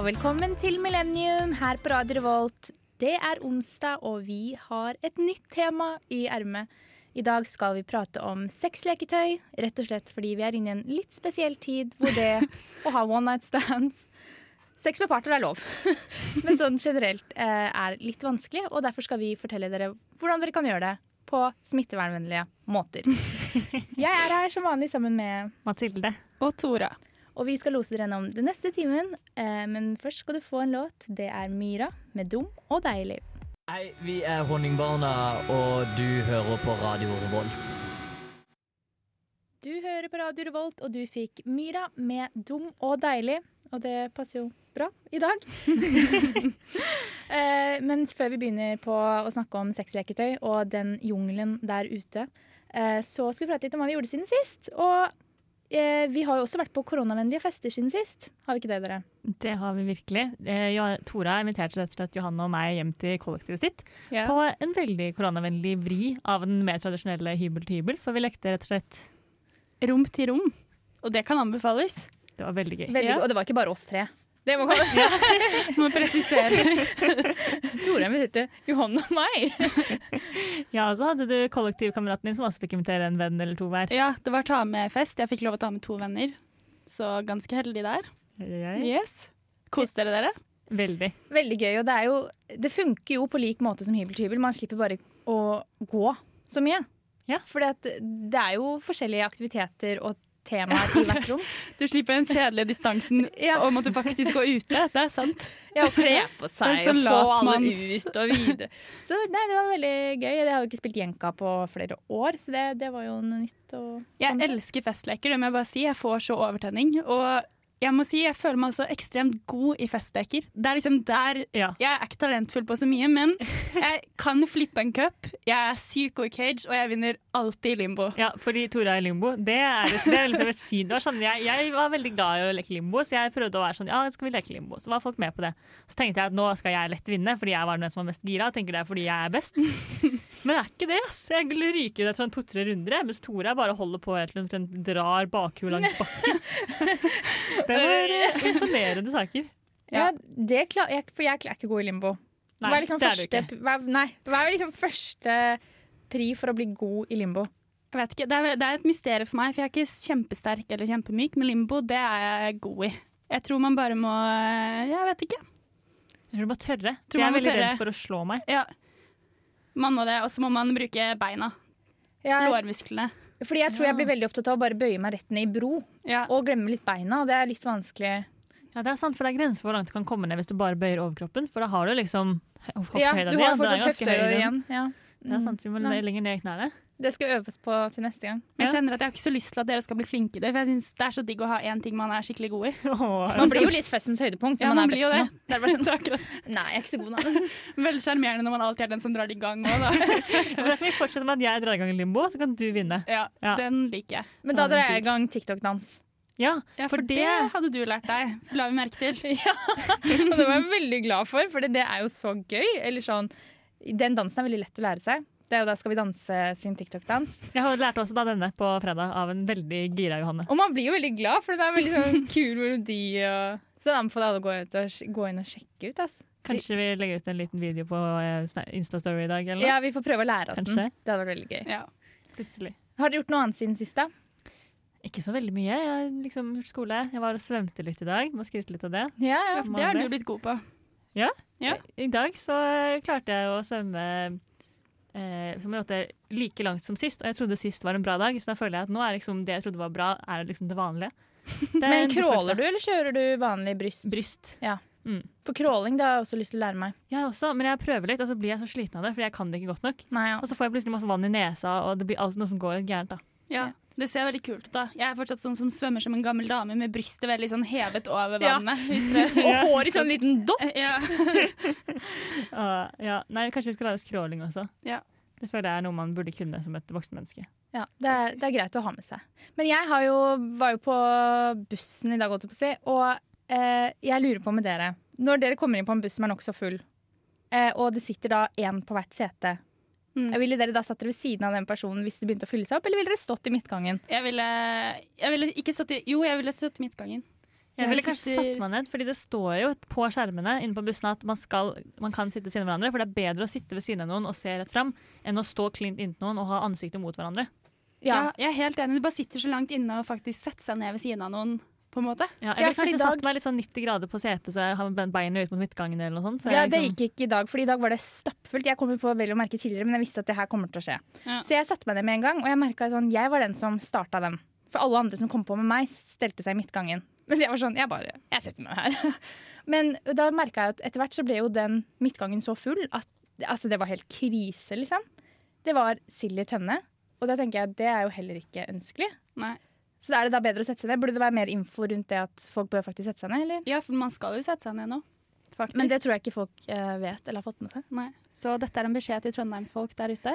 og velkommen til Millennium her på Radio Revolt. Det er onsdag, og vi har et nytt tema i ermet. I dag skal vi prate om sexleketøy, rett og slett fordi vi er inne i en litt spesiell tid hvor det å ha one night stands Sex med partner er lov, men sånn generelt eh, er litt vanskelig. Og derfor skal vi fortelle dere hvordan dere kan gjøre det på smittevernvennlige måter. Jeg er her som vanlig sammen med Mathilde. Og Tora. Og vi skal lose dere gjennom den neste timen. Eh, men først skal du få en låt. Det er Myra med 'Dum og deilig'. Hei, vi er Honningbarna, og du hører på Radio Revolt. Du hører på Radio Revolt, og du fikk Myra med 'Dum og deilig'. Og det passer jo bra i dag. eh, men før vi begynner på å snakke om sexleketøy og den jungelen der ute, eh, så skal vi prate litt om hva vi gjorde siden sist. Og eh, vi har jo også vært på koronavennlige fester siden sist. Har vi ikke det, dere? Det har vi virkelig. Eh, Tora inviterte rett og slett Johanne og meg hjem til kollektivet sitt yeah. på en veldig koronavennlig vri av den mer tradisjonelle hybel til hybel, for vi lekte rett og slett Rom til rom. Og det kan anbefales. Det var veldig gøy. Veldig, Ja. Og det var ikke bare oss tre. Det må Må presiseres. Tore inviterte Johan og meg. Ja, og så hadde du kollektivkameraten din som også fikk invitere en venn eller to hver. Ja, det var ta med-fest. Jeg fikk lov å ta med to venner. Så ganske heldig der. Yes. Koste dere dere? Veldig. Veldig gøy. Og det, er jo, det funker jo på lik måte som hybel til hybel. Man slipper bare å gå så mye. Ja. For det er jo forskjellige aktiviteter og temaer i hvert rom. Du slipper den kjedelige distansen Ja. om at du faktisk går ute. Det er sant. Ja, å kle på seg og få alle ut og videre. Så nei, det var veldig gøy. Jeg har jo ikke spilt jenka på flere år, så det, det var jo noe nytt. Og Jeg elsker festleker, det må jeg bare si. Jeg får så overtenning. Og jeg må si, jeg føler meg også ekstremt god i festleker. Det er liksom der Ja. Jeg er ikke talentfull på så mye, men jeg kan flippe en cup. Jeg er syk god i cage, og jeg vinner alltid i limbo. Ja, fordi Tora i limbo, det er, det er veldig syn. Sånn, jeg, jeg var veldig glad i å leke limbo, så jeg prøvde å være sånn, ja, skal vi leke limbo? Så var folk med på det. Så tenkte jeg at nå skal jeg lett vinne, fordi jeg var den som var mest gira, tenker det er fordi jeg er best. Men det er ikke det, ass. Jeg ryker ryke ut etter en to-tre runder, jeg, mens Tora bare holder på helt til hun drar bakhjulet langs bakken. Det var eh, imponerende saker. ja, det klar, jeg, For jeg er ikke god i limbo. Nei, hva er liksom det er du første, ikke. hva, nei, hva er liksom første pri for å bli god i limbo? Jeg vet ikke, det er, det er et mysterium for meg, for jeg er ikke kjempesterk eller kjempemyk, men limbo det er jeg god i. Jeg tror man bare må Jeg vet ikke. Jeg tror du må tørre. Tror For jeg man er må veldig tørre. redd for å slå meg. Ja. Man må det, og så må man bruke beina. Ja. Lårmusklene. fordi jeg tror jeg blir veldig opptatt av å bare bøye meg rett ned i bro Ja. og glemme litt beina. Og det er litt vanskelig. Ja, det er sant, for det er grenser for hvor langt du kan komme ned hvis du bare bøyer overkroppen. For da har du liksom hoftehøyda Ja, di. du har fortsatt høyden. høy, igjen. Ja. Det er sant, vi må Nei. lenger ned i knærne. Det skal øves på til neste gang. Men jeg kjenner at jeg har ikke så lyst til at dere skal bli flinke i det, for jeg synes det er så digg å ha én ting man er skikkelig god i. Man blir jo litt festens høydepunkt når Ja, man, man er blir jo best det. nå. Det er sånn, Det. Nei, jeg er ikke så god nå. Veldig sjarmerende når man alltid er den som drar det i gang òg, da. Da vi fortsetter med at jeg drar i gang limbo, så kan du vinne. Ja, Ja. Den liker jeg. Men da drar jeg i gang TikTok-dans. Ja, Ja, for, for det hadde du lært deg, la vi merke til. Ja, og det var jeg veldig glad for, for det er jo så gøy. Eller sånn, Den dansen er veldig lett å lære seg. Det er jo da Skal vi danse sin TikTok-dans. Jeg har lært også da denne på fredag av en veldig gira Johanne. Og man blir jo veldig glad, for det er veldig sånn kul melodi. Og... Så jeg anbefaler alle å gå, ut og, gå inn og sjekke ut. Altså. Kanskje vi legger ut en liten video på eh, Insta-story i dag, eller? Ja, Vi får prøve å lære oss den. Det hadde vært veldig gøy. Ja. Plutselig. Har dere gjort noe annet siden sist? da? Ikke så veldig mye. Jeg har liksom gjort skole. Jeg var og svømte litt i dag. Må skryte litt av det. Ja, ja. Ja, det har du blitt god på. Ja. I dag så eh, klarte jeg å svømme eh, som måtte like langt som sist, og jeg trodde sist var en bra dag. Så da føler jeg at nå er liksom det jeg trodde var bra, er liksom det vanlige. Det Men en crawler du, eller kjører du vanlig bryst? Bryst. Mm. For crawling det har jeg også lyst til å lære meg. Jeg også, men jeg prøver litt, og så blir jeg så sliten av det, fordi jeg kan det ikke godt nok. Nei, ja. Og så får jeg plutselig masse vann i nesa, og det blir alltid noe som går litt gærent. da. Ja. Det ser veldig kult ut. da Jeg er fortsatt sånn som svømmer som en gammel dame med brystet veldig sånn hevet over Ja. vannet. Hvis dere Og hår i sånn liten dott! ja. uh, ja, nei, kanskje vi skal lære oss crawling også. Ja. Det føler jeg er noe man burde kunne som et voksen menneske. Ja, det er, det er greit å ha med seg. Men jeg har jo, var jo på bussen i dag, holdt jeg på å si, og eh, jeg lurer på med dere Når dere kommer inn på en buss som er nokså full, eh, og det sitter da én på hvert sete, Mm. ville dere da satt dere ved siden av den personen hvis det begynte å fylle seg opp, eller ville dere stått i midtgangen? Jeg ville, jeg ville ikke stått i Jo, jeg ville stått i midtgangen. Jeg ville kanskje satt meg ned, fordi det står jo på skjermene inne på bussene at man, skal, man kan sitte ved siden av hverandre. For det er bedre å sitte ved siden av noen og se rett fram, enn å stå klint inntil noen og ha ansiktet mot hverandre. Ja. jeg er helt enig. Du bare sitter så langt inne og faktisk setter seg ned ved siden av noen, på en måte. Ja, jeg ville ja, kanskje dag- satt meg litt sånn 90 grader på setet, så jeg har beina ut mot midtgangen eller noe sånt. Så Ja, Det liksom- gikk ikke i dag, for i dag var det stappfullt. Jeg kom på vel å merke tidligere, men jeg visste at det her kommer til å skje. Ja. Så jeg satte meg ned med en gang, og jeg merka at sånn, jeg var den som starta den. For alle andre som kom på med meg, stelte seg i midtgangen. Mens jeg var sånn, jeg bare, jeg setter meg her. Men da merka jeg at etter hvert så ble jo den midtgangen så full at altså, det var helt krise, liksom. Det var sild i tønne. Og da tenker jeg at det er jo heller ikke ønskelig. Nei. Så er det da bedre å sette seg ned? Burde det være mer info rundt det at folk bør faktisk sette seg ned? eller? Ja, for man skal jo sette seg ned nå. Faktisk. Men det tror jeg ikke folk eh, vet eller har fått med seg. Nei. Så dette er en beskjed til trondheimsfolk der ute.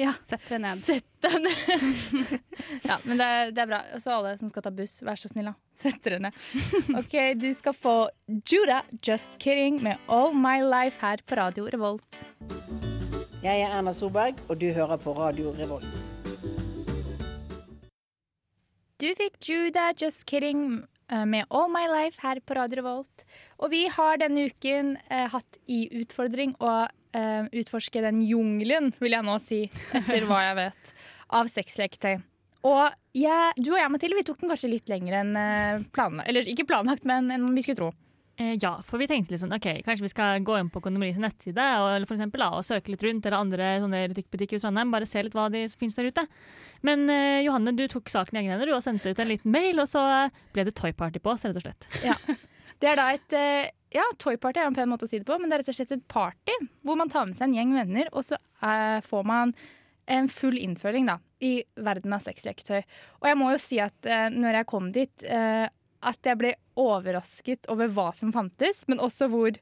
Ja. Sett dere ned. Sett deg ned. ja, men det er, det er bra. Så alle som skal ta buss, vær så snill, da. Sett dere ned. OK, du skal få Judah, Just Kidding, med All My Life her på Radio Revolt. Jeg er Erna Solberg, og du hører på Radio Revolt. Du fikk Judah, Just Kidding eh, med All My Life her på Radio Revolt. Og vi har denne uken eh, hatt i utfordring å eh, utforske den jungelen, vil jeg nå si, etter hva jeg vet, av sexleketøy. Og jeg, du og jeg, Mathilde, vi tok den kanskje litt lenger enn eh, planlagt. Eller ikke planlagt, men enn vi skulle tro. Eh, ja, for vi tenkte sånn, ok, kanskje vi skal gå inn på Kondomeriets nettside og, for eksempel, og søke litt rundt, eller andre sånne erotikkbutikker i Trondheim, bare se litt hva de finnes der ute. Men eh, Johanne, du tok saken i egne hender og sendte ut en liten mail, og så ble det toyparty på oss, rett og slett. Ja. Det er da et eh, Ja, toyparty er en pen måte å si det på, men det er rett og slett et party hvor man tar med seg en gjeng venner, og så eh, får man en full innføring da, i verden av sexleketøy. Og jeg må jo si at eh, når jeg kom dit, eh, at jeg ble overrasket over hva som fantes, men også hvor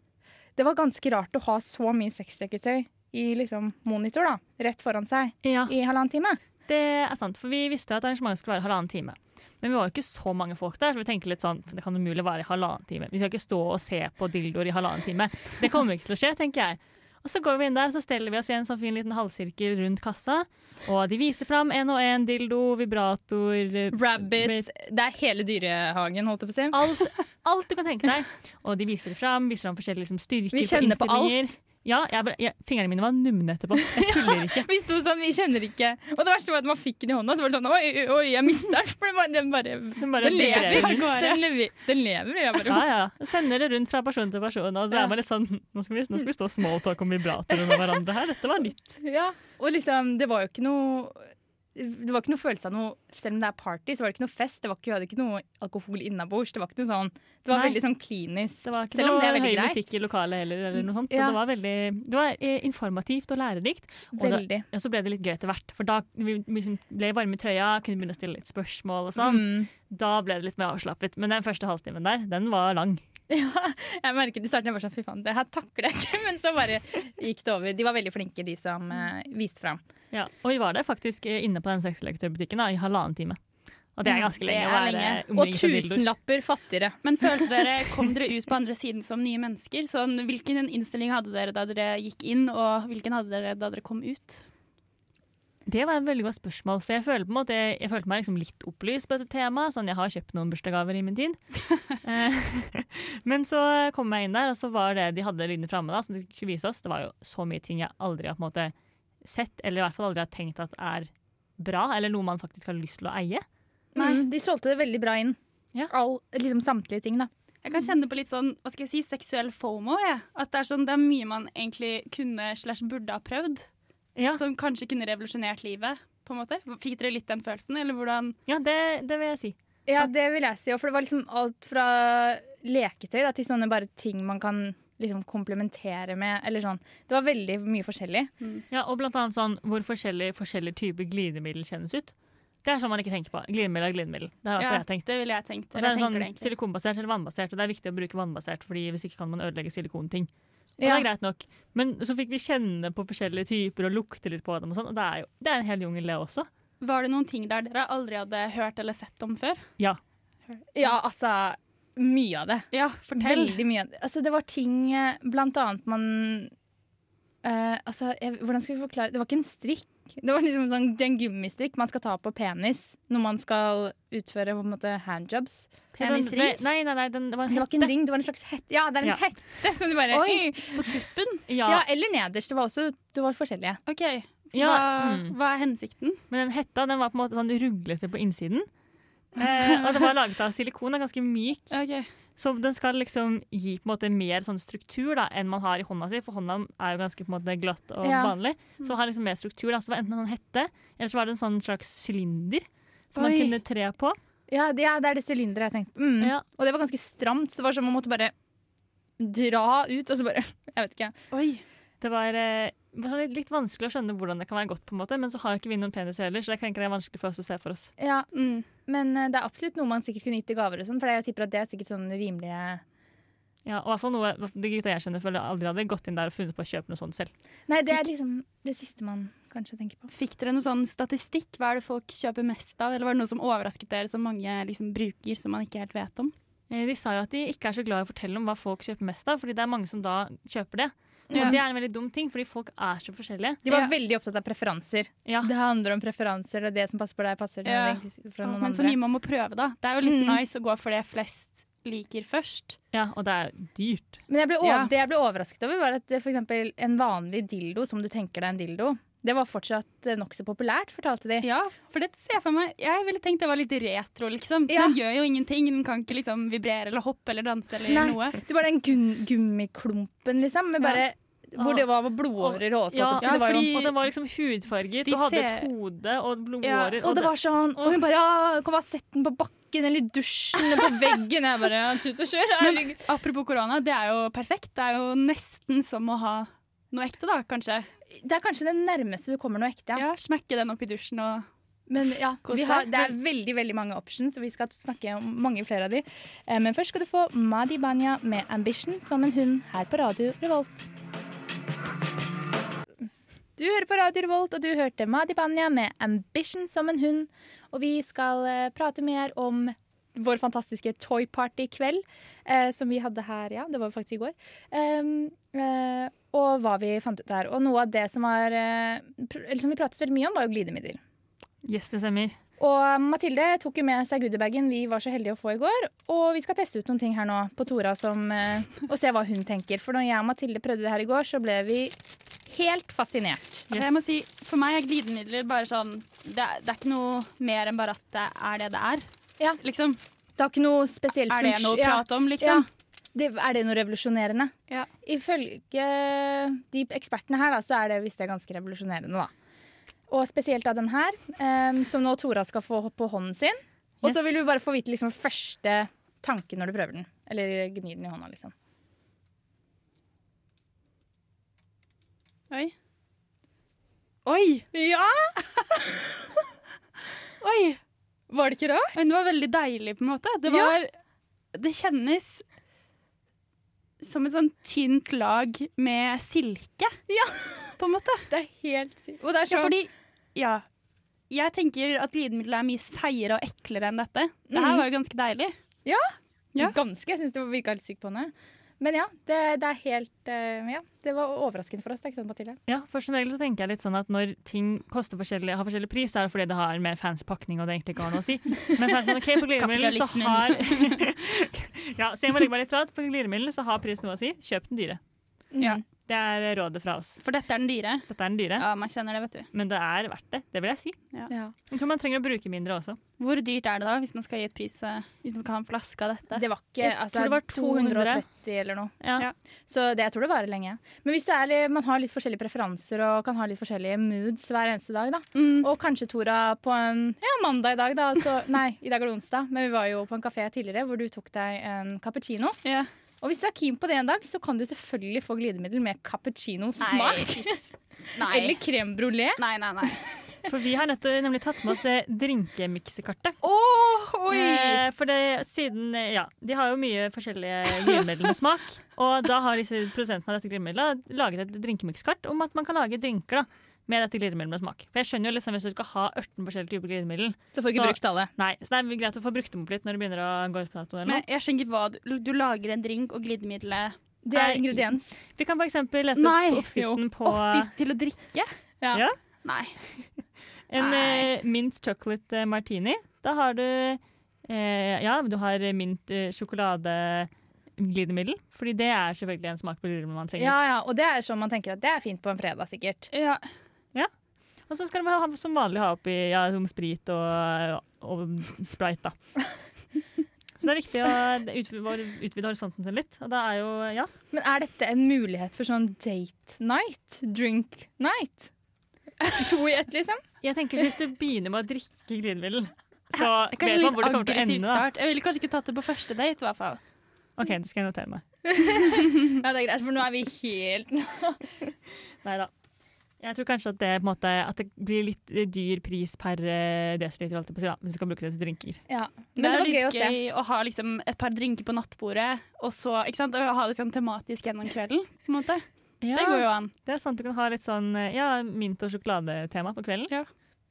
det var ganske rart å ha så mye sexleketøy i liksom monitor da, rett foran seg Ja, i halvannen time. det er sant, for vi visste at arrangementet skulle være halvannen time. Men vi var jo ikke så mange folk der, så vi tenkte litt sånn, det kan umulig være i halvannen time. Vi skal ikke stå og se på dildoer i halvannen time. Det kommer ikke til å skje, tenker jeg. Og så går vi inn der, så steller vi oss i en sånn fin liten halvsirkel rundt kassa. Og de viser fram en og en dildo, vibrator eh, Rabbits, det er hele dyrehagen, holdt jeg på å si. Alt, alt du kan tenke deg. Og de viser det fram, viser fram forskjellige liksom, styrker Vi kjenner på på alt. Ja, jeg, jeg, fingrene mine var numne etterpå. Jeg tuller ikke. Vi sto sånn, vi kjenner ikke Og det verste var at man fikk den i hånda, så var det sånn Oi, oi, jeg mista den. For den bare, den bare Den lever. Den lever. Den lever jeg bare. Ja, ja. Sender det rundt fra person til person. Og så er man litt sånn, nå skal vi, nå skal vi stå smalltalk om vibratorer med hverandre her. Dette var nytt. Ja. Og liksom, det var jo ikke noe det var ikke noe følelse av noe Selv om det er party, så var det ikke noe fest. Det var ikke, vi hadde ikke noe alkohol innabords. Det var ikke noe sånn Det var Nei. veldig sånn klinisk. Det var ikke Selv om det er veldig høy greit. musikk i lokalet heller, eller noe sånt. Så Ja. det var veldig det var eh, informativt og lærerikt. Og Veldig. ja, så ble det litt gøy etter hvert. For da vi liksom ble varme i trøya, kunne begynne å stille litt spørsmål og sånn. Mm. Da ble det litt mer avslappet. Men den første halvtimen der, den var lang. Ja, jeg merket i starten jeg var sånn, fy faen, det her takler jeg ikke. Men så bare gikk det over. De var veldig flinke, de som uh, viste fram. Ja. Og vi var der faktisk eh, inne på den sexleketøybutikken i halvannen time. Og det er ganske lenge er lenge. Og tusenlapper fattigere. Men følte dere, kom dere ut på andre siden som nye mennesker? Sånn, hvilken innstilling hadde dere da dere gikk inn, og hvilken hadde dere da dere kom ut? Det var et veldig godt spørsmål, for jeg følte, på en måte, jeg følte meg liksom litt opplyst på dette temaet. Sånn, jeg har kjøpt noen bursdagsgaver i min tid. Eh, Men så kom jeg inn der, og så var det de hadde liggende framme, da, som de skulle vise oss, det var jo så mye ting jeg aldri har på en måte sett, eller i hvert fall aldri har tenkt at er bra, eller noe man faktisk har lyst til å eie. Nei. Mm, de solgte det veldig bra inn. Ja. All, liksom samtlige ting, da. Jeg kan kjenne på litt sånn, hva skal jeg si, seksuell fomo. Ja. At det er, sånn, det er mye man egentlig kunne slash burde ha prøvd. Ja, Som kanskje kunne revolusjonert livet. på en måte. Fikk dere litt den følelsen, eller hvordan? ja det, det vil jeg si. Ja, det vil jeg si. og For det var liksom alt fra leketøy da, til sånne bare ting man kan liksom komplementere med. Eller sånn. Det var veldig mye forskjellig. Ja, og blant annet sånn hvor forskjellige, forskjellige typer glidemiddel kjennes ut. Det er sånn man ikke tenker på. Glidemiddel er glidemiddel. Det har ja, jeg tenkt. det ville jeg tenkt. Og så er det sånn det silikonbasert eller vannbasert, og det er viktig å bruke vannbasert, fordi hvis ikke kan man ødelegge silikonting. Og Ja. det er greit nok. Men så fikk vi kjenne på forskjellige typer og lukte litt på dem, og sånn, og det er jo det er en hel jungel, det også. Var det noen ting der dere aldri hadde hørt eller sett om før? Ja. Ja, altså Mye av det. Ja, fortell. Veldig mye. av det. Altså, det var ting eh, blant annet man uh, altså, jeg, hvordan skal vi forklare Det var ikke en strikk. Det var liksom sånn, det er en gummistrikk man skal ta på penis når man skal utføre på en måte handjobs. Penisring? Nei, nei, nei, den, det var en Det var ikke en ring, det var en slags hette. Ja, det er en Ja. hette som du bare Oi, på tuppen? Ja, Ja, eller nederst. Det var også det var forskjellige. OK. Ja, Hva, mm. hva er hensikten? Men den hetta den var på en måte sånn ruglete på innsiden. Eh, og det var laget av silikon, den er ganske myk. Okay. Så den skal liksom gi på en måte mer sånn struktur da, enn man har i hånda si, for hånda er jo ganske på en måte glatt og Ja. vanlig. Så har liksom mer struktur. Da. Så det var enten en sånn hette, eller så var det en sånn slags sylinder som man kunne tre på. Ja, det, er det sylinderet jeg tenkte. Mm. Ja. Og det var ganske stramt, så det var sånn man måtte bare dra ut, og så bare Jeg vet ikke. Oi. Det var eh, litt, litt vanskelig å skjønne hvordan det kan være godt, på en måte, men så har jo ikke vi noen penis heller, så det kan ikke være vanskelig for oss å se for oss. Ja, Mm. Men eh, det er absolutt noe man sikkert kunne gitt i gaver og sånn, for jeg tipper at det er sikkert sånn rimelige Ja, og hvert fall noe de gutta jeg kjenner, føler aldri hadde gått inn der og funnet på å kjøpe noe sånt selv. Nei, det er liksom det siste man kanskje tenker på. Fikk dere noe sånn statistikk? Hva er det folk kjøper mest av? Eller var det noe som overrasket dere, som mange liksom bruker, som man ikke helt vet om? Eh, De sa jo at de ikke er så glad i å fortelle om hva folk kjøper mest av, fordi det er mange som da kjøper det. Ja. Og det er en veldig dum ting, fordi folk er så forskjellige. De var Ja. veldig opptatt av preferanser. Ja. Det handler om preferanser, og det som passer på deg, passer Ja. for noen men så mye man må prøve, da. Det er jo litt Mm. nice å gå for det flest liker først. Ja, og det er dyrt. Men jeg ble, Ja. det jeg ble overrasket over, var at f.eks. en vanlig dildo som du tenker deg en dildo, det var fortsatt eh, nokså populært, fortalte de. Ja, for det ser jeg for meg Jeg ville tenkt det var litt retro, liksom. Ja. Den gjør jo ingenting. Den kan ikke liksom vibrere eller hoppe eller danse eller Nei. noe. Det var den gun gummiklumpen, liksom, med Ja. Hvor det var blodårer og Ja, ja, det var fordi- Og den var liksom hudfarget De og hadde ser- et hode og Ja, blodårer. Og det var sånn Og hun bare «Ah, Kan bare sette den på bakken eller i dusjen eller på veggen. Jeg bare Tut og kjør. Men apropos korona, det er jo perfekt. Det er jo nesten som å ha noe ekte, da, kanskje. Det er kanskje det nærmeste du kommer noe ekte. Ja. Ja, Smekke den opp i dusjen og Men ja, har, det er veldig veldig mange options, og vi skal snakke om mange flere av de. Eh, Men først skal du få Madi Banya med 'Ambition' som en hund her på Radio Revolt. Du hører på Radio Revolt, og du hørte Madi Banya med 'Ambition' som en hund. Og vi skal eh, prate mer om vår fantastiske Toy Party-kveld, eh, som vi hadde her, ja, det var faktisk i går. Um, eh, og hva vi fant ut der. Og noe av det som, var, eh, pr- som vi pratet veldig mye om, var jo glidemiddel. Yes, det stemmer. Og Mathilde tok jo med seg goodiebagen vi var så heldige å få i går. Og vi skal teste ut noen ting her nå på Tora som, eh, og se hva hun tenker. For når jeg og Mathilde prøvde det her i går, så ble vi helt fascinert. Altså, jeg må si, For meg er glidemidler bare sånn det er, det er ikke noe mer enn bare at det er det det er. Ja. Liksom. Det har ikke noe spesiell Er det noe å prate om, liksom? Det, er det noe revolusjonerende? Ja. Ifølge de ekspertene her, da, så er det visst det ganske revolusjonerende, da. Og spesielt av den her, um, som nå Tora skal få på hånden sin. Og så vil du bare få vite liksom første tanke når du prøver den. Eller gnir den i hånda, liksom. Oi. Oi! Ja! Var det ikke rart? Men det var veldig deilig, på en måte. Det var Det kjennes som et sånn tynt lag med silke. Ja. På en måte. Det er helt sykt. Og det er Ja, fordi Ja. Jeg tenker at glidemiddel er mye seigere og eklere enn dette. Det her Mhm. var jo ganske deilig. Ja. ganske. Jeg syns det virka helt sykt på henne. Men ja, det, det er helt eh, Ja, det var overraskende for oss. Ikke sant, Mathilde? Ja, for som regel så tenker jeg litt sånn at når ting koster forskjellig, har forskjellig pris, så er det fordi det har mer fancy pakning og det egentlig ikke har noe å si. Men så er det sånn, ok, på glidemiddel så har Ja, så jeg må legge meg litt prat. På glidemiddelet så har pris noe å si. Kjøp den dyre. Ja. Det er rådet fra oss. For dette er den dyre. Dette er den dyre, Ja, man kjenner det, vet du. men det er verdt det. Det vil jeg si. Ja. Jeg tror man trenger å bruke mindre også. Hvor dyrt er det da, hvis man skal gi et pris eh, Hvis man skal ha en flaske av dette? Det var ikke Jeg altså, tror det var 200. 230 eller noe. Ja. Ja. Så det, jeg tror det varer lenge. Men hvis du er, man har litt forskjellige preferanser og kan ha litt forskjellige moods hver eneste dag, da. Mm. Og kanskje, Tora, på en ja, mandag i dag, da. Så, nei, i dag er det onsdag, men vi var jo på en kafé tidligere hvor du tok deg en cappuccino. Ja. Og hvis du er keen på det en dag, så kan du selvfølgelig få glidemiddel med cappuccino-smak. Eller crème brulé. nei, nei, nei. For vi har nemlig tatt med oss eh, drinkemiksekartet. Eh, for det, siden, eh, ja, De har jo mye forskjellige glidemidler med smak. Og da har disse produsentene av dette glidemiddelet laget et drinkemikskart om at man kan lage drinker da, med dette glidemiddelet med smak. For jeg skjønner jo liksom Hvis du skal ha 18 forskjellige typer glidemiddel, Så får du ikke Så- brukt alle. nei, så det er greit å få brukt dem opp litt når det begynner å gå ut på dato. Men jeg skjønner ikke hva du, du lager en drink, og glidemiddelet Det er ingrediens. Vi kan f.eks. lese Nei, opp oppskriften på Oppis til å drikke? Ja. Ja. Nei. en Nei. eh, mint chocolate eh, martini. Da har du eh, Ja, du har mint eh, sjokoladeglidemiddel. Fordi det er selvfølgelig en smak på glidemiddel man trenger. Ja, ja, og det er sånn man tenker at det er fint på en fredag, sikkert. Ja. Og så skal ha, som vanlig ha oppi ja, sprit og, og sprite, da. Så det er viktig å utvide, utvide horisonten sin litt. Og det er jo Ja. Men er dette en mulighet for sånn date night? Drink night? To i ett, liksom? Jeg tenker Hvis du begynner med å drikke glidemiddel, så kanskje vet man hvor det kommer til å ende. start. Jeg ville kanskje ikke tatt det på første date, i hvert fall. OK, det skal jeg notere meg. Ja, det er greit, for nå er vi helt Nei da. Jeg tror kanskje at det, på en måte, at det blir litt dyr pris per eh, desiliter, holdt jeg på å si, da, hvis du kan bruke det til drinker. Ja. Men det, det er var gøy å litt se. gøy å ha liksom et par drinker på nattbordet, og så ikke sant? Og ha det sånn tematisk gjennom kvelden. på en måte. Ja, Det går jo an. det er sant du kan ha litt sånn eh, ja, mint- og sjokoladetema på kvelden. Ja.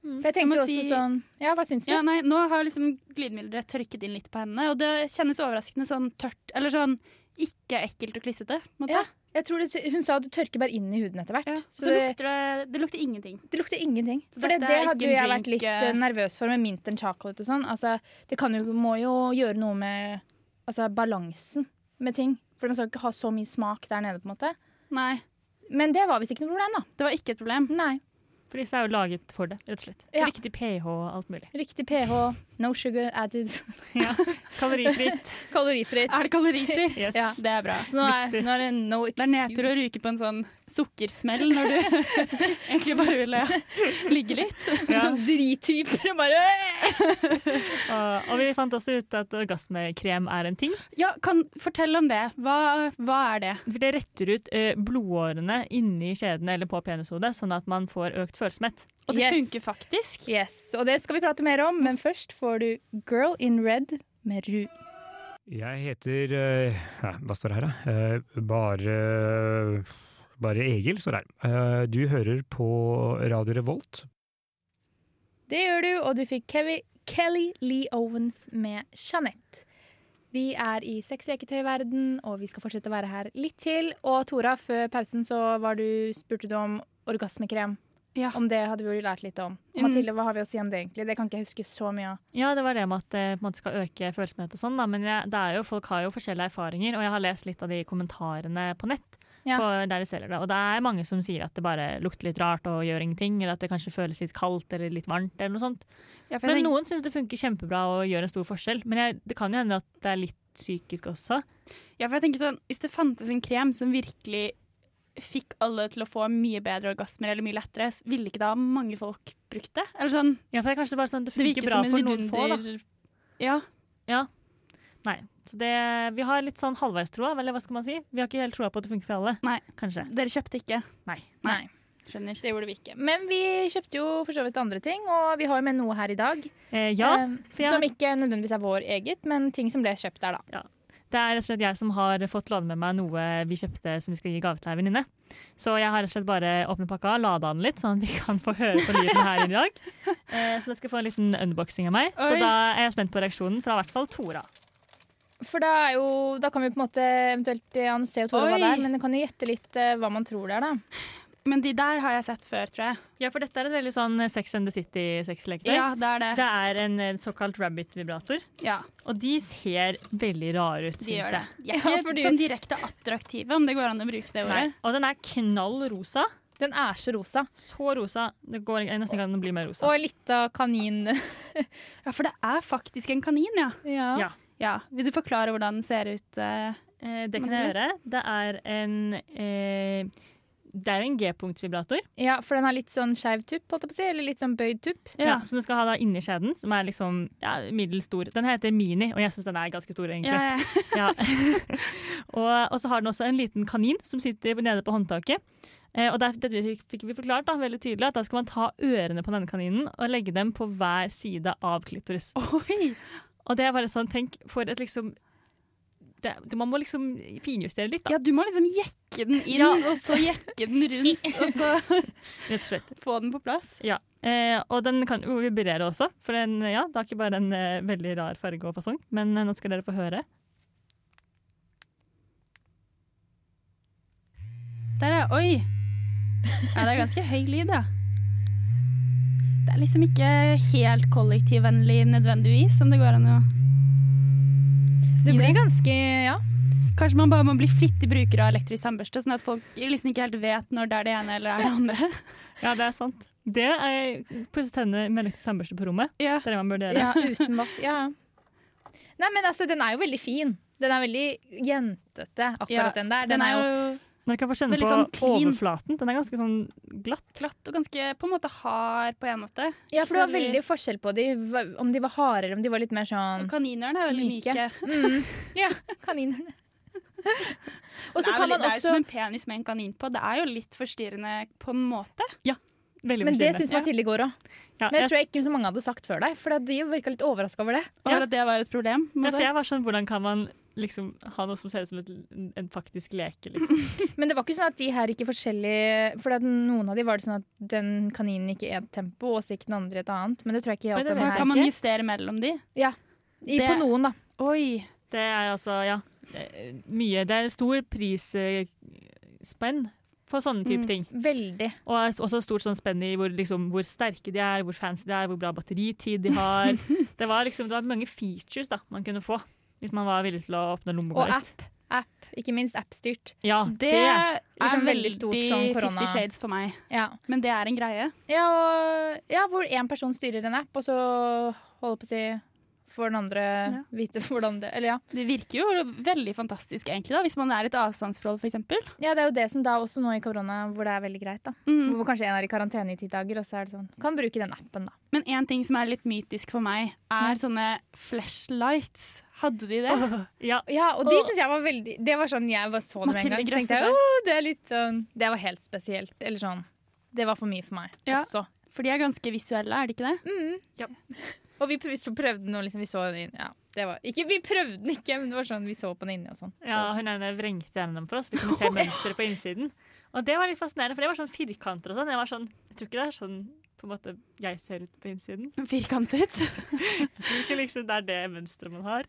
For jeg Jeg tenkte også si- sånn Ja, hva syns du? Ja, nei, nå har liksom glidemiddelet tørket inn litt på hendene, og det kjennes overraskende sånn tørt, eller sånn ikke ekkelt og klissete. på en måte. Ja, jeg tror det, Hun sa det tørker bare inn i huden etter hvert. Ja, Så så det, lukter det, det lukter ingenting. det lukter ingenting. For det, det hadde jo jeg vært litt eh, eh, nervøs for med mint and chocolate og sånn. Altså, det kan jo, må jo gjøre noe med altså, balansen med ting. For den skal ikke ha så mye smak der nede, på en måte. Nei, Men det var visst ikke noe problem, da. det var ikke et problem. Nei. For disse er jo laget for det, rett og slett. Ja. Riktig pH og alt mulig. Riktig pH, no sugar added, Kalorifritt. kalorifritt. Er det kalorifritt? Yes. Ja, det er bra. Så nå er, nå er det no excuse. Det er nedtur å ryke på en sånn sukkersmell når du egentlig bare ville ligge litt. Ja. Sånn drittyper og bare Og, og vi fant også ut at orgasmekrem er en ting. Ja, kan Fortell om det. Hva, hva er det? For det retter ut ø, blodårene inni kjedene eller på penishodet, sånn at man får økt følsomhet. Og det Yes. funker faktisk. Yes, og det skal vi prate mer om, men først får du Girl in Red med Ru. Jeg heter uh, Hva står det her, da? Uh, bare Bare Egil står her. Eh, du hører på Radio Revolt. Det gjør du, og du fikk Kevi, Kelly Lee Owens med Jeanette. Vi er i sexleketøyverden, og vi skal fortsette å være her litt til. Og Tora, før pausen så var du, spurte du om orgasmekrem. Ja. Om det hadde vi jo lært litt om. Mm. Mathilde, hva har vi å si om det egentlig? Det kan ikke jeg huske så mye av. Ja, det var det med at det på en måte skal øke følsomhet og sånn, da. Men jeg, det er jo, folk har jo forskjellige erfaringer, og jeg har lest litt av de kommentarene på nett. Ja. På der de selger det. Og det er mange som sier at det bare lukter litt rart og gjør ingenting, eller at det kanskje føles litt kaldt eller litt varmt eller noe sånt. Ja, Men tenker- noen syns det funker kjempebra og gjør en stor forskjell. Men jeg, det kan jo hende at det er litt psykisk også. Ja, for jeg tenker sånn, Hvis det fantes en krem som virkelig fikk alle til å få mye bedre orgasmer eller mye lettere, ville ikke da mange folk brukt det? Eller sånn, Ja, for det er kanskje bare sånn det Det funker det bra for noen få, da. Ja. Ja. Nei. Så det, vi har litt sånn halvveistroa, eller hva skal man si? Vi har ikke helt troa på at det funker for alle. Nei. Kanskje. Dere kjøpte ikke? Nei. Nei, Skjønner. det gjorde vi ikke. Men vi kjøpte jo for så vidt andre ting, og vi har jo med noe her i dag. Eh, ja, eh, for jeg- Som ikke nødvendigvis er vår eget, men ting som ble kjøpt der, da. Ja. det er rett og slett jeg som har fått låne med meg noe vi kjøpte som vi skal gi gave til ei venninne. Så jeg har rett og slett bare åpnet pakka, lada den litt, sånn at vi kan få høre på lyden her i dag. Eh, så dere skal få en liten unboxing av meg. Så da er jeg spent på reaksjonen fra i hvert fall Tora. For da, er jo, da kan vi på en måte eventuelt eh, jo Tore hva det er, men kan jo gjette litt eh, hva man tror det er, da. Men de der har jeg sett før, tror jeg. Ja, for dette er et veldig sånn Sex and the City-sexleketøy. Ja, det er det. Det er en eh, såkalt rabbit-vibrator. Ja, Og de ser veldig rare ut, de syns gjør jeg. det. De er Ja, fordi- sånn direkte attraktive, om det går an å bruke det Nei. ordet. Og den er knall rosa. Den er så rosa. Så rosa. Det går ikke- nesten ikke an å bli mer rosa. Og litt av kanin. Ja, for det er faktisk en kanin, ja. ja. Ja. Ja. Vil du forklare hvordan den ser ut? eh? Eh, det kan jeg gjøre. Det er en eh, Det er en G-punktsvibrator. Ja, for den har litt sånn skeiv tupp, holdt jeg på å si. Eller litt sånn bøyd tupp. ja. som du skal ha da inni skjeden, som er liksom ja, middels stor. Den heter Mini, og jeg syns den er ganske stor, egentlig. Ja, ja. Ja. og, og så har den også en liten kanin som sitter nede på håndtaket. Eh, og der, dette fikk, fikk vi forklart da, veldig tydelig at da skal man ta ørene på denne kaninen og legge dem på hver side av klitoris. Oi! Og det er bare sånn, tenk for et liksom det, Man må liksom finjustere litt, da. Ja, du må liksom jekke den inn, Ja. og så jekke den rundt, og så Rett og slett. få den på plass. Ja. Eh, og den kan jo vibrere også, for den, ja, det har ikke bare en eh, veldig rar farge og fasong. Men eh, nå skal dere få høre. Der, ja. Oi! Ja, det er ganske høy lyd, ja. Det er liksom ikke helt kollektivvennlig nødvendigvis, om det går an å si Det blir ganske Ja. Kanskje man bare må bli flittig bruker av elektrisk tannbørste, sånn at folk liksom ikke helt vet når det er det ene eller er det andre. Ja, det er sant. Det er pusse tennene med elektrisk tannbørste på rommet. Ja. Det er det man burde gjøre. Ja, uten vask. Ja. Nei, men altså, den er jo veldig fin. Den er veldig jentete, akkurat Ja, den der. Den er jo Når du kan få kjenne Veldig på sånn overflaten. Den er ganske sånn glatt. glatt og ganske på en måte hard på en måte. Ja, for det var veldig forskjell på de, om de var harde eller om de var litt mer sånn Og kaninørene er veldig Myke. myke. mm, Ja, kaninerne. Og så det kan veldig, man det er jo som en penis med en kanin på. Det er jo litt forstyrrende på en måte. Ja, Veldig Men det syns Mathilde går òg. Ja, Men jeg jeg, tror jeg ikke så mange hadde sagt før deg, for de virka litt overraska over det. Over Ja. at det var et problem. ja, for jeg var sånn, Hvordan kan man liksom ha noe som ser ut som et, en faktisk leke? liksom? Men det var ikke sånn at de her gikk i forskjellige For noen av de var det sånn at den kaninen gikk i ett tempo, og så gikk den andre i et annet. Men det tror jeg ikke denne vet her. Kan man justere mellom de? I, det- På noen, da. Oi. Det er altså, ja Mye. Det er stor prisspenn for sånne type Mm. ting. Veldig. Og også stort sånn spenn i hvor, liksom, hvor sterke de er, hvor fancy de er, hvor bra batteritid de har. det, var liksom, det var mange features da, man kunne få hvis man var villig til å åpne Og lommeboka litt. app. App. Ikke minst appstyrt. Ja, Det, det, er liksom veldig veldig stort som korona- Fifty Shades for meg. Ja. Men det er en greie. Ja, og, ja, hvor én person styrer en app, og så holder på å si får den andre Ja. vite hvordan det Eller ja. Det virker jo veldig fantastisk, egentlig, da, hvis man er i et avstandsforhold, f.eks. ja. Det er jo det som da også nå i korona, hvor det er veldig greit. da Mm. Hvor kanskje en er i karantene i ti dager, og så er det sånn Kan bruke den appen, da. Men én ting som er litt mytisk for meg, er Ja. sånne flashlights. Hadde de det? ja, Ja, og de syns jeg var veldig Det var sånn jeg var så det med en gang. Så tenkte jeg, oh, det er litt sånn Det var helt spesielt. Eller sånn Det var for mye for meg Ja. også. For de er ganske visuelle, er de ikke det? Mm. Ja. Og vi prøvde den, og liksom vi så den inn. Ja, det var ikke, vi prøvde den ikke, men det var sånn vi så på den inni og sånn. ja, hun ene vrengte gjennom for oss. Vi kunne se mønsteret på innsiden. Og det var litt fascinerende, for det var sånn firkanter og sånn. Jeg var sånn, jeg tror ikke det er sånn på en måte jeg ser ut på innsiden. Firkantet. Ikke liksom det er det mønsteret man har.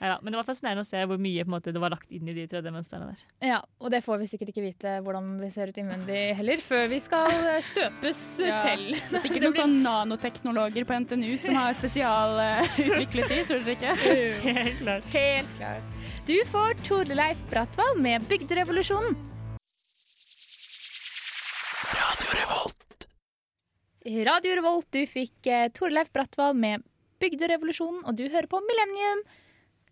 Ja, men det var fascinerende å se hvor mye måte, det var lagt inn i de 3D-mønstrene der. Ja, og det får vi sikkert ikke vite hvordan vi ser ut innvendig heller, før vi skal eh, støpes Ja. selv. Det er sikkert noen sånn nanoteknologer på NTNU som har spesialutviklet de, tror dere ikke? Helt klart. Helt klart. Du får Torleif Bratvold med Bygderevolusjonen. Radio Revolt, du fikk eh, Torleif Bratvold med Bygderevolusjonen, og du hører på Millennium.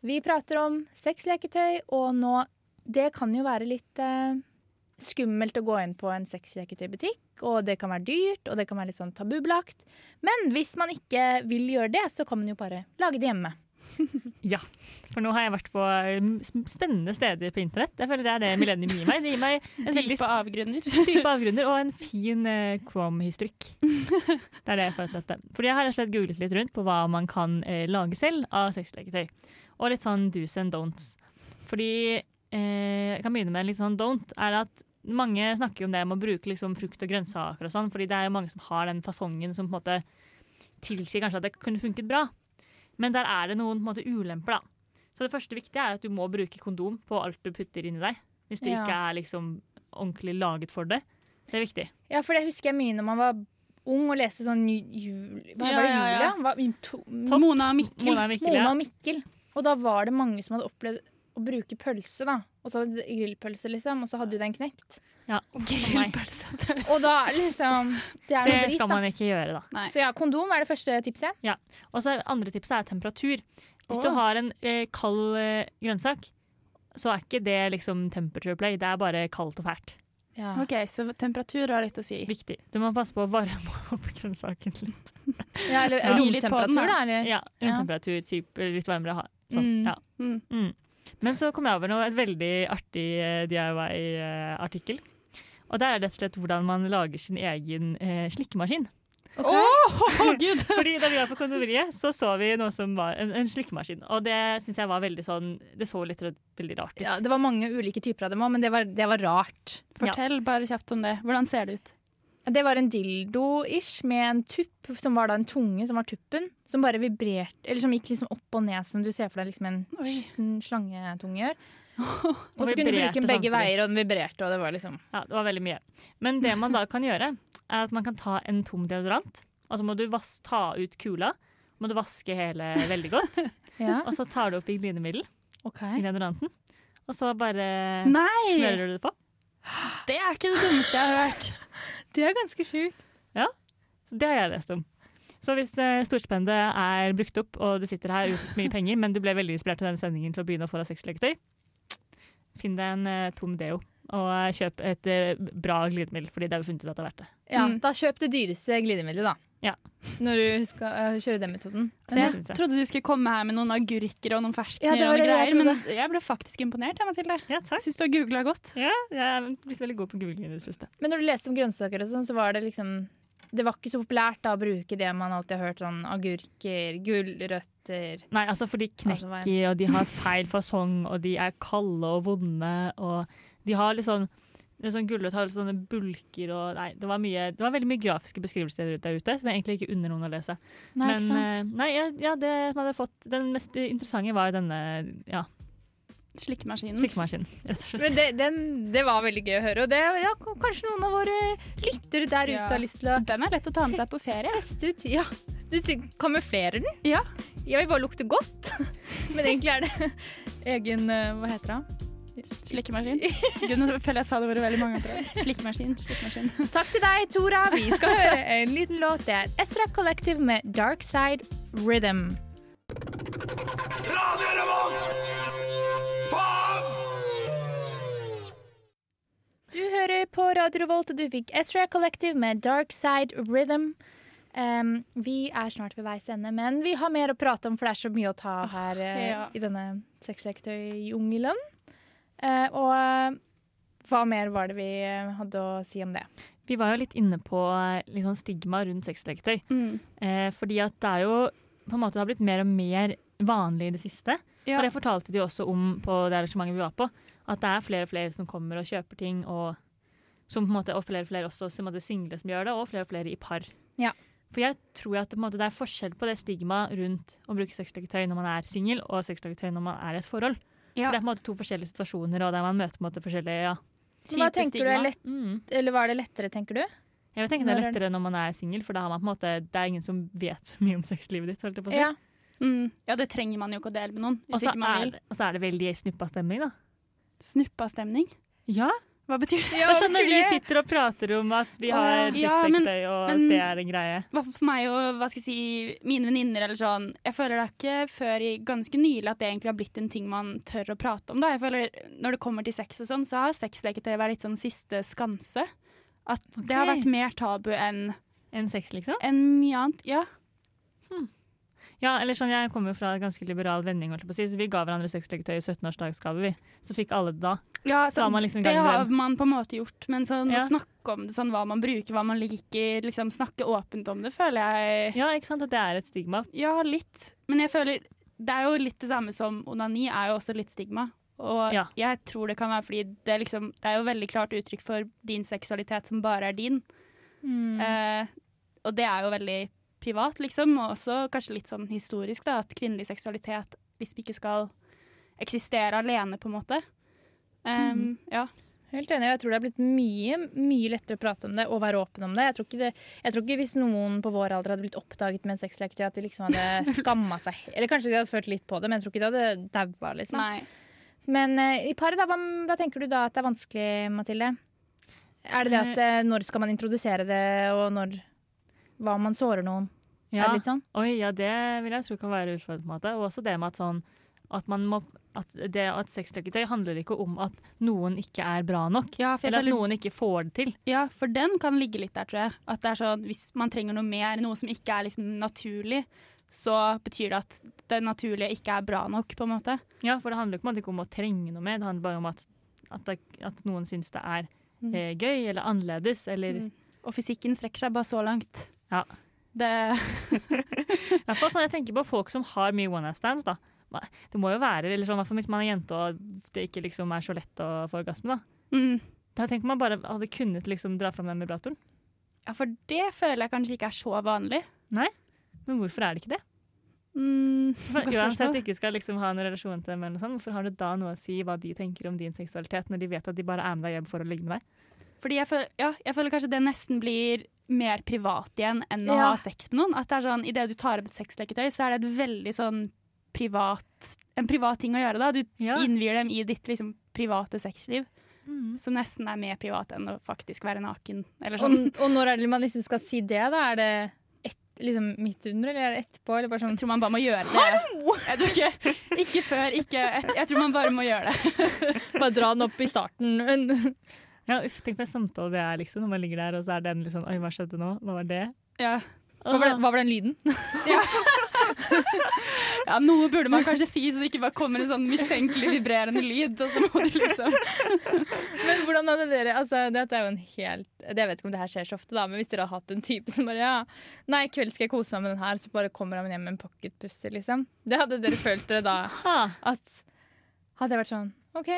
Vi prater om sexleketøy, og nå Det kan jo være litt eh, skummelt å gå inn på en sexleketøybutikk, og det kan være dyrt, og det kan være litt sånn tabubelagt. Men hvis man ikke vil gjøre det, så kan man jo bare lage det hjemme. Ja, for nå har jeg vært på um, spennende steder på internett. Jeg føler det er det Millennium gir meg. Det gir meg en veldig Dype avgrunner. dype avgrunner og en fin eh, Chrome-historikk. Det er det jeg føler til dette. Fordi jeg har rett og slett googlet litt rundt på hva man kan eh, lage selv av sexleketøy. Og litt sånn do's and don'ts. Fordi eh, jeg kan begynne med en litt sånn don't. er at Mange snakker jo om det med å bruke liksom frukt og grønnsaker og sånn, fordi det er jo mange som har den fasongen som på en måte tilsier kanskje at det kunne funket bra. Men der er det noen måte, ulemper, da. Så det første viktige er at du må bruke kondom på alt du putter inni deg. Hvis det Ja. ikke er liksom ordentlig laget for det. Det er viktig. Ja, for det husker jeg mye når man var ung og leste sånn jul... Hva Ja, var det jul, ja. Hva, to, Mona og Mikkel. Mona Mikkel, Mona og Mikkel. Og da var det mange som hadde opplevd å bruke pølse, da. Og så hadde de grillpølse, liksom, og så hadde du den knekt. Ja. Grillpølse. Og da liksom Det er Det da. Det skal man ikke gjøre, da. Nei. Så ja, kondom er det første tipset. Ja. Og så andre tipset er temperatur. Hvis du har en eh, kald eh, grønnsak, så er ikke det liksom temperature play. Det er bare kaldt og fælt. Ja. OK, så temperatur har litt å si. Viktig. Du må passe på å varme opp grønnsaken litt. Ja, eller Ja. Romtemperatur, da. Eller? Ja, Romtemperatur, typ litt varmere. ha- Sånn. Mm. Ja. Mm. Mm. Men så kom jeg over noe, et veldig artig eh, DIY-artikkel. Og det er rett og slett hvordan man lager sin egen eh, slikkemaskin. Å, gud! Fordi Da vi var på kondomeriet, så så vi noe som var en, en slikkemaskin. Og det syns jeg var veldig sånn Det så litt veldig rart ut. Ja, det var mange ulike typer av dem òg, men det var, det var rart. Fortell bare kjapt om det. Hvordan ser det ut? Det var en dildo-ish med en tupp, som var da en tunge, som var tuppen. Som bare vibrerte, eller som gikk liksom opp og ned, som du ser for deg liksom en Oi. s- slangetunge gjør. Og så kunne du bruke den begge veier, og den vibrerte, og det var liksom Ja, det var veldig mye. Men det man da kan gjøre, er at man kan ta en tom deodorant, og så må du vas ta ut kula. Må du vaske hele veldig godt, Ja, og så tar du oppi glidemiddel okay. i deodoranten. Og så bare Nei! smører du det på. Det er ikke det dummeste jeg har hørt. Det er ganske sjukt. Så det har jeg lest om. Så hvis eh, storstipendet er brukt opp, og du sitter her uten så mye penger, men du ble veldig inspirert av denne sendingen til å begynne å få deg sexleketøy, finn deg en eh, tom deo, og eh, kjøp et bra glidemiddel, fordi det har vi funnet ut at det er verdt det. Ja, Mm. Da kjøp det dyreste glidemiddelet, da. Ja. Når du skal eh, kjøre den metoden. Så jeg trodde du skulle komme her med noen agurker og noen Ja, ferskener det og jeg greier, men jeg ble faktisk imponert, jeg, Mathilde. Ja. Syns du har googla godt. Ja, jeg er blitt veldig god på googling i det siste. Men når du leste om grønnsaker og sånn, så var det liksom Det var ikke så populært da å bruke det man alltid har hørt, sånn agurker, gulrøtter Nei, altså for de Altså, er- knekker, og de har feil fasong, og de er kalde og vonde, og de har litt sånn sånn Gulrøtt har sånne bulker og Nei, det var, mye, det var veldig mye grafiske beskrivelser der ute som jeg egentlig ikke unner noen å lese. Nei, Men ikke sant? eh, nei, ja, ja, det som hadde fått Den mest interessante var denne ja, Slikkemaskinen. slikkemaskinen, rett og slett. Men det, den, det var veldig gøy å høre. Og det, ja, kanskje noen av våre lyttere der ute Ja. har lyst til å Den er lett å ta med seg på ferie. teste ut. Ja, du kamuflerer den. Ja. Jeg vil bare lukte godt. Men egentlig er det egen eh, Hva heter det? Slikkemaskin. Gud, nå føler jeg sa det var veldig mange ganger. Slikkemaskin, slikkemaskin. Takk til deg, Tora. Vi skal høre en liten låt. Det er Ezra Collective med Dark Side Rhythm. Radio Revolt! Du hører på Radio Revolt, og du fikk Ezra Collective med Dark Side Rhythm. Um, vi er snart ved veis ende, men vi har mer å prate om, for det er så mye å ta her uh, ja. i denne sexleketøyjungelen. Eh, og eh, hva mer var det vi eh, hadde å si om det? Vi var jo litt inne på sånn stigma rundt sexleketøy. Mm. Eh, fordi at det er jo på en måte det har blitt mer og mer vanlig i det siste. Ja. Og det fortalte de også om på det arrangementet vi var på. At det er flere og flere som kommer og kjøper ting, og, som på en måte, og flere og flere også som single som gjør det, og flere og flere i par. Ja. For jeg tror at måte, det er forskjell på det stigmaet rundt å bruke sexleketøy når man er singel, og sexleketøy når man er i et forhold. For det er på en måte to forskjellige situasjoner, og der man møter på en måte forskjellige ja. typer Hva er stigma. lett, Mm. eller var det lettere, tenker du? Jeg vil tenke det er er lettere når man er singel, for da har man på en måte, det er ingen som vet så mye om sexlivet ditt. Holdt jeg på å si. Ja. Mm. ja, det trenger man jo ikke å dele med noen. Og Hvis så ikke man er, vil. det- og så er det veldig snuppa stemning, da. Snuppastemning. Ja, Hva betyr det? Ja, det er sånn hva betyr vi sitter og prater om at vi har har ja, og men- det er en greie. For meg og hva skal jeg si, mine venninner eller sånn Jeg føler det er ikke før i ganske nylig at det egentlig har blitt en ting man tør å prate om. Da. Jeg føler Når det kommer til sex og sånn, så har sexleketøy vært litt sånn siste skanse. At det har vært mer tabu enn Enn sex, liksom? enn mye annet. Ja. Ja, eller sånn, Jeg kommer jo fra en ganske liberal vending, si, så vi ga hverandre sexleketøy i 17-årsdagsgave. vi. Så fikk alle det da. Ja, Da har liksom det har man på en måte gjort, men sånn, Ja. å snakke om det, sånn hva man bruker, hva man liker, liksom snakke åpent om det, føler jeg Ja, ikke sant? At det er et stigma. Ja, litt. Men jeg føler det er jo litt det samme som onani er jo også litt stigma. Og Ja. jeg tror det kan være fordi det liksom, det er jo veldig klart uttrykk for din seksualitet som bare er din. Mm. Eh, og det er jo veldig privat, liksom, og også kanskje litt sånn historisk, da, at kvinnelig seksualitet hvis vi ikke skal eksistere alene, på en måte. Um, Ja. Helt enig. Jeg tror det har blitt mye mye lettere å prate om det og være åpen om det. Jeg tror ikke, det, jeg tror ikke hvis noen på vår alder hadde blitt oppdaget med en sexleketøy, at de liksom hadde skamma seg. Eller kanskje de hadde følt litt på det, men jeg tror ikke de hadde daua, liksom. Nei. Men uh, i paret, da, hva, hva tenker du da at det er vanskelig, Mathilde? Er det det at uh, når skal man introdusere det, og når Hva om man sårer noen? Ja. Er det litt sånn? Oi, ja, det vil jeg tro kan være utfordrende. på en måte. Og også det med at sånn at man må at det at sexleketøy handler ikke om at noen ikke er bra nok. Ja, Eller at føler- noen ikke får det til. Ja, for den kan ligge litt der, tror jeg. At det er sånn, Hvis man trenger noe mer, noe som ikke er liksom naturlig, så betyr det at det naturlige ikke er bra nok, på en måte. Ja, For det handler ikke om, ikke om å trenge noe mer, det handler bare om at, at, det, at noen syns det er Mm. eh, gøy eller annerledes. Eller Mm. Og fysikken strekker seg bare så langt. Ja. Det, I hvert fall sånn, Jeg tenker på folk som har mye one night stands. da. Det må jo være, eller sånn, hvis man er jente og det ikke liksom er så lett å få orgasme. da. mm. Da tenker man bare hadde kunnet liksom dra fram den vibratoren. Ja, for det føler jeg kanskje ikke er så vanlig. Nei, Men hvorfor er det ikke det? Mm, For Uansett spørsmål. ikke skal liksom ha en relasjon til dem, eller noe sånt, hvorfor har det da noe å si hva de tenker om din seksualitet, når de vet at de bare er med deg hjem for å ligge med deg? Fordi jeg føler, ja, jeg føler kanskje det nesten blir mer privat igjen enn å Ja. ha sex med noen. At det er sånn, Idet du tar opp et sexleketøy, så er det et veldig sånn privat En privat ting å gjøre. da. Du Ja. innvier dem i ditt liksom, private sexliv, som nesten er mer privat enn å faktisk være naken. Eller Og, sånn. og når er det man liksom skal si det, da? Er det et, liksom midt under, eller er det etterpå? Eller bare sånn Jeg tror man bare må gjøre det. Ikke, ikke før, ikke et, Jeg tror man bare må gjøre det. bare dra den opp i starten? Ja, uff, tenk for en samtale det er, liksom, når man ligger der, og så er den litt sånn Oi, hva skjedde nå? Hva var det? Ja. Hva var, det, hva var den lyden? ja, ja, Noe burde man kanskje si, så det ikke bare kommer en sånn mistenkelig vibrerende lyd. Og så må du liksom Men hvordan hadde dere altså, Dette er jo en helt Jeg vet ikke om det her skjer så ofte, da, men hvis dere har hatt en type som bare ja, Nei, i kveld skal jeg kose meg med den her, så bare kommer han hjem med en pocketpussy, liksom. Det hadde dere følt dere da? At Hadde jeg vært sånn OK.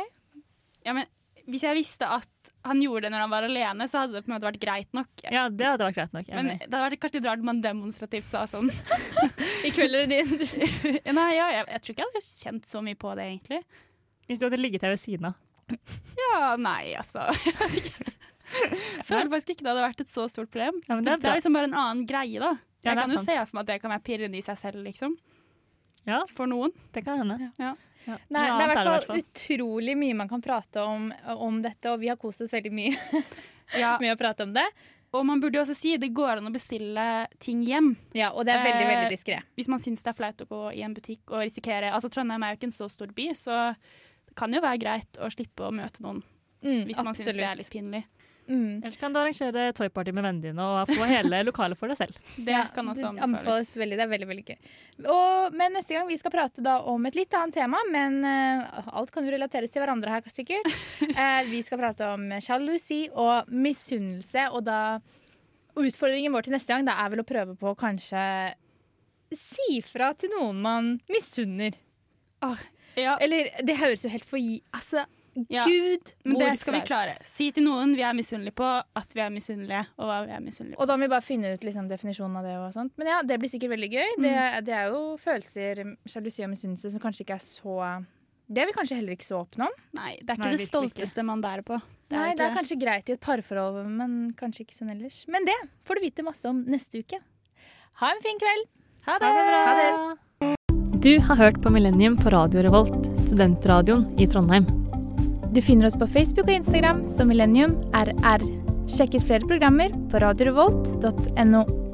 Ja, men Hvis jeg visste at han gjorde det når han var alene, så hadde det på en måte vært greit nok. Ja, det hadde vært greit nok. Men det hadde vært kanskje litt rart om man demonstrativt sa sånn. I kveld er det din. Nei, ja, jeg, jeg tror ikke jeg hadde kjent så mye på det, egentlig. Hvis du hadde ligget her ved siden av. Ja, nei, altså. Jeg vet ikke. Jeg føler faktisk ikke det hadde vært et så stort problem. Ja, det, er det er liksom bare en annen greie, da. Jeg kan jo se for meg at det kan være pirrende i seg selv, liksom. Ja, For noen. det kan hende. Ja. Ja. Nei, det er i hvert fall utrolig mye man kan prate om, om dette, og vi har kost oss veldig mye Ja, med å prate om det. og man burde jo også si det går an å bestille ting hjem. Ja, Og det er veldig, Eh, veldig diskré. Hvis man syns det er flaut å gå i en butikk og risikere Altså Trondheim er jo ikke en så stor by, så det kan jo være greit å slippe å møte noen Mm, hvis man syns det er litt pinlig. Mm. Ellers kan du arrangere toyparty med vennene dine og få hele lokalet for deg selv. Det Ja, kan også anbefales. anbefales. veldig. Det er veldig, veldig gøy. Og, men neste gang vi skal prate da om et litt annet tema, men uh, alt kan jo relateres til hverandre her, sikkert. uh, vi skal prate om sjalusi og misunnelse, og da og Utfordringen vår til neste gang da er vel å prøve på å kanskje si fra til noen man misunner. Ja, Eller det høres jo helt for gi... Altså, Ja, gud! men det skal vi klare. Si til noen vi er misunnelige på at vi er misunnelige, og hva vi er misunnelige på. Og da må vi bare finne ut liksom, definisjonen av det. og sånt. Men ja, det blir sikkert veldig gøy. Det, det er jo følelser, sjalusi og misunnelse som kanskje ikke er så Det er vi kanskje heller ikke så åpne om. Nei, det er ikke Nei, det virkelig stolteste man bærer på. Det Nei, Det er kanskje greit i et parforhold, men kanskje ikke sånn ellers. Men det får du vite masse om neste uke. Ha en fin kveld. Ha Ha det bra! Ha det. Du har hørt på Millennium på Radio Revolt, studentradioen i Trondheim. Du finner oss på Facebook og Instagram som Millennium RR. Sjekk ut flere programmer på radiorevolt.no.